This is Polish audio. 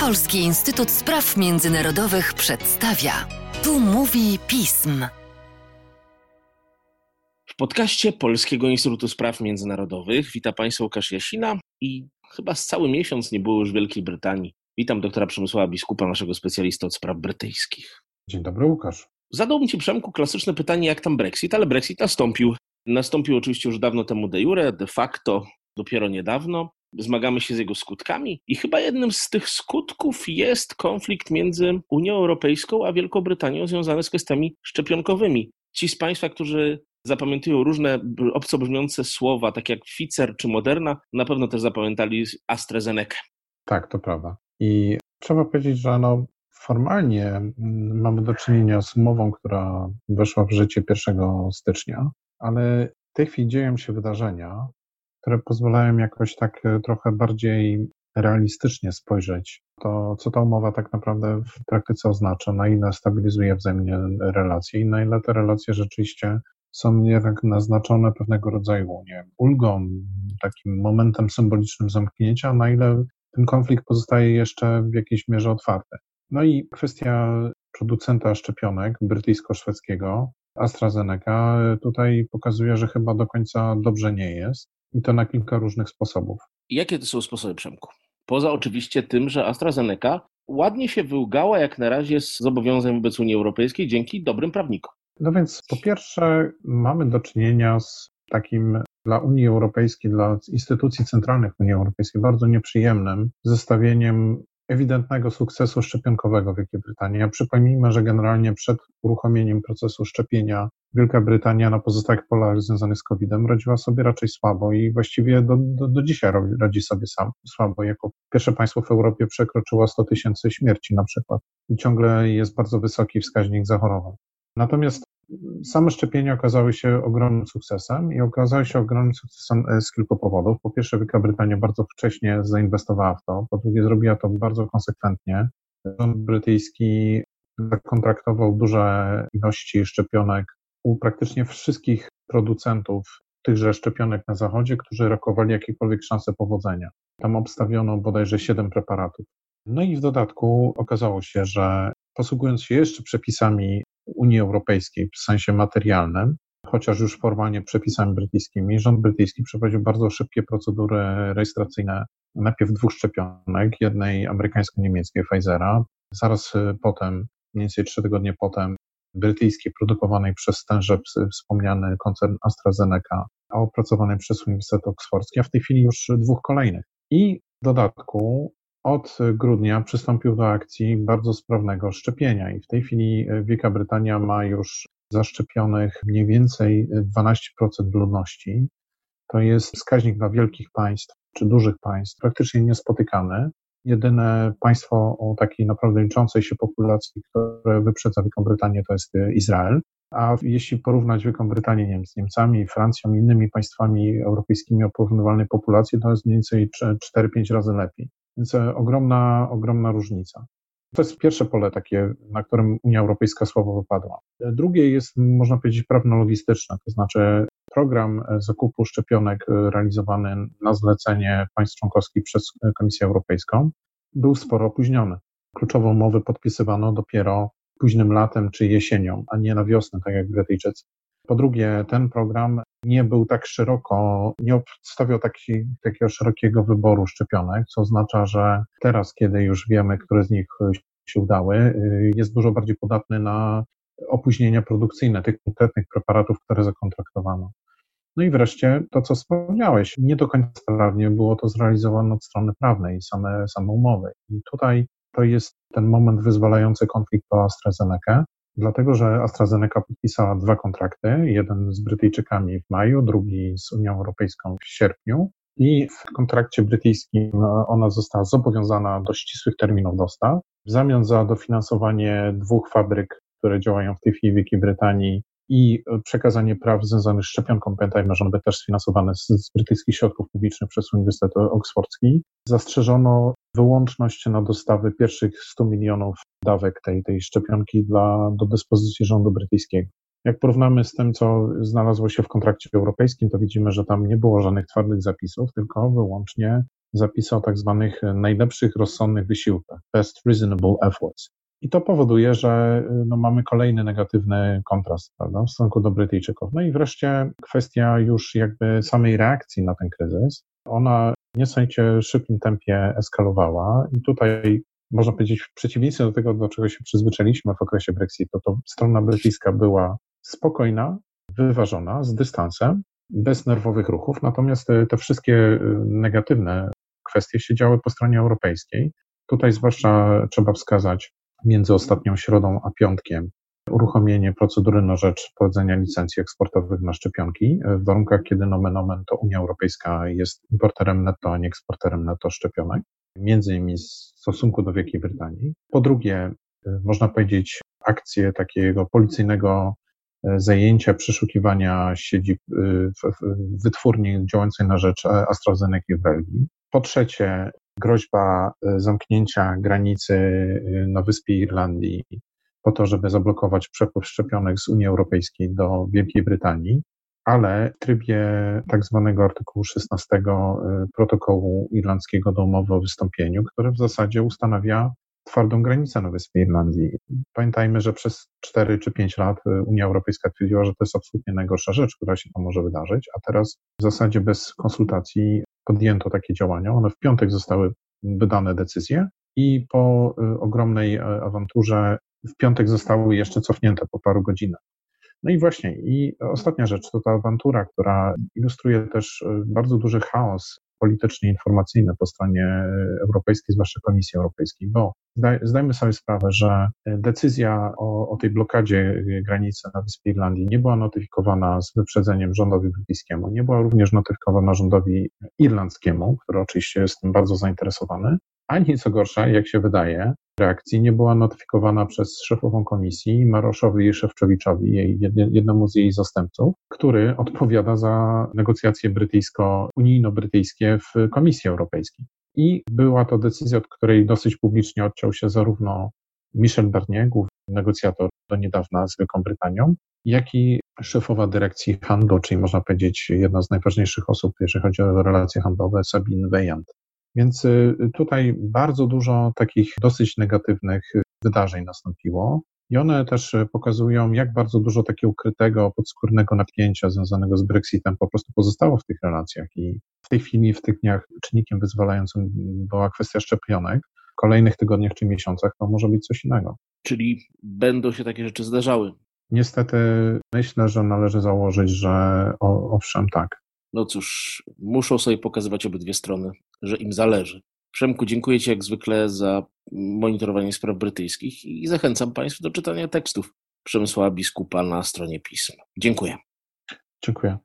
Polski Instytut Spraw Międzynarodowych przedstawia. Tu mówi pism. W podcaście Polskiego Instytutu Spraw Międzynarodowych witam Państwa Łukasz Jasina i chyba z cały miesiąc nie było już Wielkiej Brytanii. Witam doktora Przemysława Biskupa, naszego specjalista od spraw brytyjskich. Dzień dobry, Łukasz. Zadałbym Ci, Przemku, klasyczne pytanie, jak tam Brexit, ale Brexit nastąpił. Nastąpił oczywiście już dawno temu de jure, de facto dopiero niedawno. Zmagamy się z jego skutkami i chyba jednym z tych skutków jest konflikt między Unią Europejską a Wielką Brytanią związany z kwestiami szczepionkowymi. Ci z Państwa, którzy zapamiętują różne obco brzmiące słowa, takie jak Pfizer czy Moderna, na pewno też zapamiętali AstraZeneca. Tak, to prawda. I trzeba powiedzieć, że no, formalnie mm, mamy do czynienia z umową, która weszła w życie 1 stycznia, ale w tej chwili dzieją się wydarzenia, które pozwalają jakoś tak e, trochę bardziej realistycznie spojrzeć to, co ta umowa tak naprawdę w praktyce oznacza, na ile stabilizuje wzajemnie relacje i na ile te relacje rzeczywiście są jednak naznaczone pewnego rodzaju nie ulgą, takim momentem symbolicznym zamknięcia, na ile ten konflikt pozostaje jeszcze w jakiejś mierze otwarty. No i kwestia producenta szczepionek brytyjsko-szwedzkiego, AstraZeneca, tutaj pokazuje, że chyba do końca dobrze nie jest i to na kilka różnych sposobów. Jakie to są sposoby, Przemku? Poza oczywiście tym, że AstraZeneca ładnie się wyłgała jak na razie z zobowiązań wobec Unii Europejskiej dzięki dobrym prawnikom. No więc po pierwsze mamy do czynienia z takim dla Unii Europejskiej, dla instytucji centralnych Unii Europejskiej bardzo nieprzyjemnym zestawieniem ewidentnego sukcesu szczepionkowego Wielkiej Brytanii. Ja przypomnijmy, że generalnie przed uruchomieniem procesu szczepienia Wielka Brytania na pozostałych polach związanych z COVID-em radziła sobie raczej słabo i właściwie do, do, do dzisiaj radzi sobie sam słabo. Jako pierwsze państwo w Europie przekroczyło 100 tysięcy śmierci na przykład i ciągle jest bardzo wysoki wskaźnik zachorowań. Natomiast same szczepienia okazały się ogromnym sukcesem i okazały się ogromnym sukcesem e, z kilku powodów. Po pierwsze, Wielka Brytania bardzo wcześnie zainwestowała w to, po drugie, zrobiła to bardzo konsekwentnie. Rząd brytyjski zakontraktował duże ilości szczepionek u praktycznie wszystkich producentów tychże szczepionek na Zachodzie, którzy rokowali jakiekolwiek szanse powodzenia. Tam obstawiono bodajże siedem preparatów. No i w dodatku okazało się, że posługując się jeszcze przepisami Unii Europejskiej w sensie materialnym, chociaż już formalnie przepisami brytyjskimi, rząd brytyjski przeprowadził bardzo szybkie procedury rejestracyjne najpierw dwóch szczepionek, jednej amerykańsko-niemieckiej Pfizera, zaraz y, potem, mniej więcej trzy tygodnie potem, brytyjskiej, produkowanej przez tenże wspomniany koncern AstraZeneca, a opracowanej przez Uniwersytet Oksfordzki, a w tej chwili już dwóch kolejnych. I w dodatku od grudnia przystąpił do akcji bardzo sprawnego szczepienia i w tej chwili e, Wielka Brytania ma już zaszczepionych mniej więcej 12% ludności. To jest wskaźnik dla wielkich państw czy dużych państw praktycznie niespotykany. Jedyne państwo o takiej naprawdę liczącej się populacji, które wyprzedza Wielką Brytanię, to jest e, Izrael. A jeśli porównać Wielką Brytanię nie wiem, z Niemcami, Francją i innymi państwami europejskimi o porównywalnej populacji, to jest mniej więcej 4-5 razy lepiej. Więc e, ogromna, ogromna różnica. To jest pierwsze pole takie, na którym Unia Europejska słabo wypadła. E, drugie jest, można powiedzieć, prawno-logistyczne, to znaczy program e, zakupu szczepionek realizowany na zlecenie państw członkowskich przez Komisję Europejską był sporo opóźniony. Kluczowe umowy podpisywano dopiero późnym latem czy jesienią, a nie na wiosnę, tak jak Brytyjczycy. Po drugie, ten program nie był tak szeroko, nie przedstawiał taki, takiego szerokiego wyboru szczepionek, co oznacza, że teraz, kiedy już wiemy, które z nich się udały, jest dużo bardziej podatny na opóźnienia produkcyjne tych konkretnych preparatów, które zakontraktowano. No i wreszcie to, co wspomniałeś, nie do końca sprawnie było to zrealizowane od strony prawnej, same, same umowy. I tutaj to jest ten moment wyzwalający konflikt po AstraZeneca, dlatego że AstraZeneca podpisała dwa kontrakty, jeden z Brytyjczykami w maju, drugi z Unią Europejską w sierpniu. I w kontrakcie brytyjskim ona została zobowiązana do ścisłych terminów dostaw. W zamian za dofinansowanie dwóch fabryk, które działają w tej chwili w Wielkiej Brytanii i przekazanie praw związanych z szczepionką, pamiętajmy, że one były też sfinansowane z, z brytyjskich środków publicznych przez Uniwersytet Oksfordzki, zastrzeżono wyłączność na dostawy pierwszych 100 milionów dawek tej, tej szczepionki dla, do dyspozycji rządu brytyjskiego. Jak porównamy z tym, co znalazło się w kontrakcie europejskim, to widzimy, że tam nie było żadnych twardych zapisów, tylko wyłącznie zapisy o tak zwanych najlepszych rozsądnych wysiłkach, best reasonable efforts. I to powoduje, że no, mamy kolejny negatywny kontrast prawda, w stosunku do Brytyjczyków. No i wreszcie kwestia już jakby samej reakcji na ten kryzys. Ona w niesamowicie szybkim tempie eskalowała i tutaj można powiedzieć w przeciwieństwie do tego, do czego się przyzwyczailiśmy w okresie Brexitu, to strona brytyjska była spokojna, wyważona, z dystansem, bez nerwowych ruchów, natomiast te, te wszystkie y, negatywne kwestie się działy po stronie europejskiej. Tutaj zwłaszcza trzeba wskazać między ostatnią środą a piątkiem uruchomienie procedury na rzecz wprowadzenia licencji eksportowych na szczepionki w warunkach, kiedy nomen omen to Unia Europejska jest importerem netto, a nie eksporterem netto szczepionek, między innymi w stosunku do Wielkiej Brytanii. Po drugie, można powiedzieć, akcje takiego policyjnego e, zajęcia, przeszukiwania siedzib e, wytwórni działającej na rzecz AstraZeneca w Belgii. Po trzecie, groźba e, zamknięcia granicy na wyspie Irlandii po to, żeby zablokować przepływ szczepionek z Unii Europejskiej do Wielkiej Brytanii, ale w trybie tak zwanego artykułu 16 y, protokołu irlandzkiego do umowy o wystąpieniu, który w zasadzie ustanawia twardą granicę na wyspie Irlandii. Pamiętajmy, że przez 4 czy 5 lat Unia Europejska twierdziła, że to jest absolutnie najgorsza rzecz, która się tam może wydarzyć, a teraz w zasadzie bez konsultacji podjęto takie działania. One w piątek zostały wydane decyzje i po y, ogromnej awanturze w piątek zostały jeszcze cofnięte po paru godzinach. No i właśnie, i ostatnia rzecz to ta awantura, która ilustruje też e, bardzo duży chaos polityczny, informacyjny po stronie europejskiej, zwłaszcza Komisji Europejskiej, bo zdajmy sobie sprawę, że decyzja o, o tej blokadzie granicy na Wyspie Irlandii nie była notyfikowana z wyprzedzeniem rządowi brytyjskiemu, nie była również notyfikowana rządowi irlandzkiemu, który oczywiście jest tym bardzo zainteresowany, ani co gorsza, jak się wydaje, reakcji nie była notyfikowana przez szefową komisji Maroszowi Szewczowiczowi, jej, jednemu z jej zastępców, który odpowiada za negocjacje brytyjsko-unijno-brytyjskie w Komisji Europejskiej. I była to decyzja, od której dosyć publicznie odciął się zarówno Michel Barnier, główny negocjator do niedawna z Wielką Brytanią, jak i szefowa dyrekcji handlu, czyli można powiedzieć jedna z najważniejszych osób, jeżeli chodzi o relacje handlowe, Sabine Weyand. Więc y, tutaj bardzo dużo takich dosyć negatywnych wydarzeń nastąpiło. I one też pokazują, jak bardzo dużo takiego ukrytego, podskórnego napięcia związanego z Brexitem po prostu pozostało w tych relacjach. I w tej chwili, w tych dniach, czynnikiem wyzwalającym była kwestia szczepionek. W kolejnych tygodniach czy miesiącach to może być coś innego. Czyli będą się takie rzeczy zdarzały. Niestety myślę, że należy założyć, że o, owszem, tak no cóż, muszą sobie pokazywać obydwie strony, że im zależy. Przemku, dziękuję Ci jak zwykle za monitorowanie spraw brytyjskich i zachęcam Państwa do czytania tekstów Przemysława Biskupa na stronie pism. Dziękuję. Dziękuję.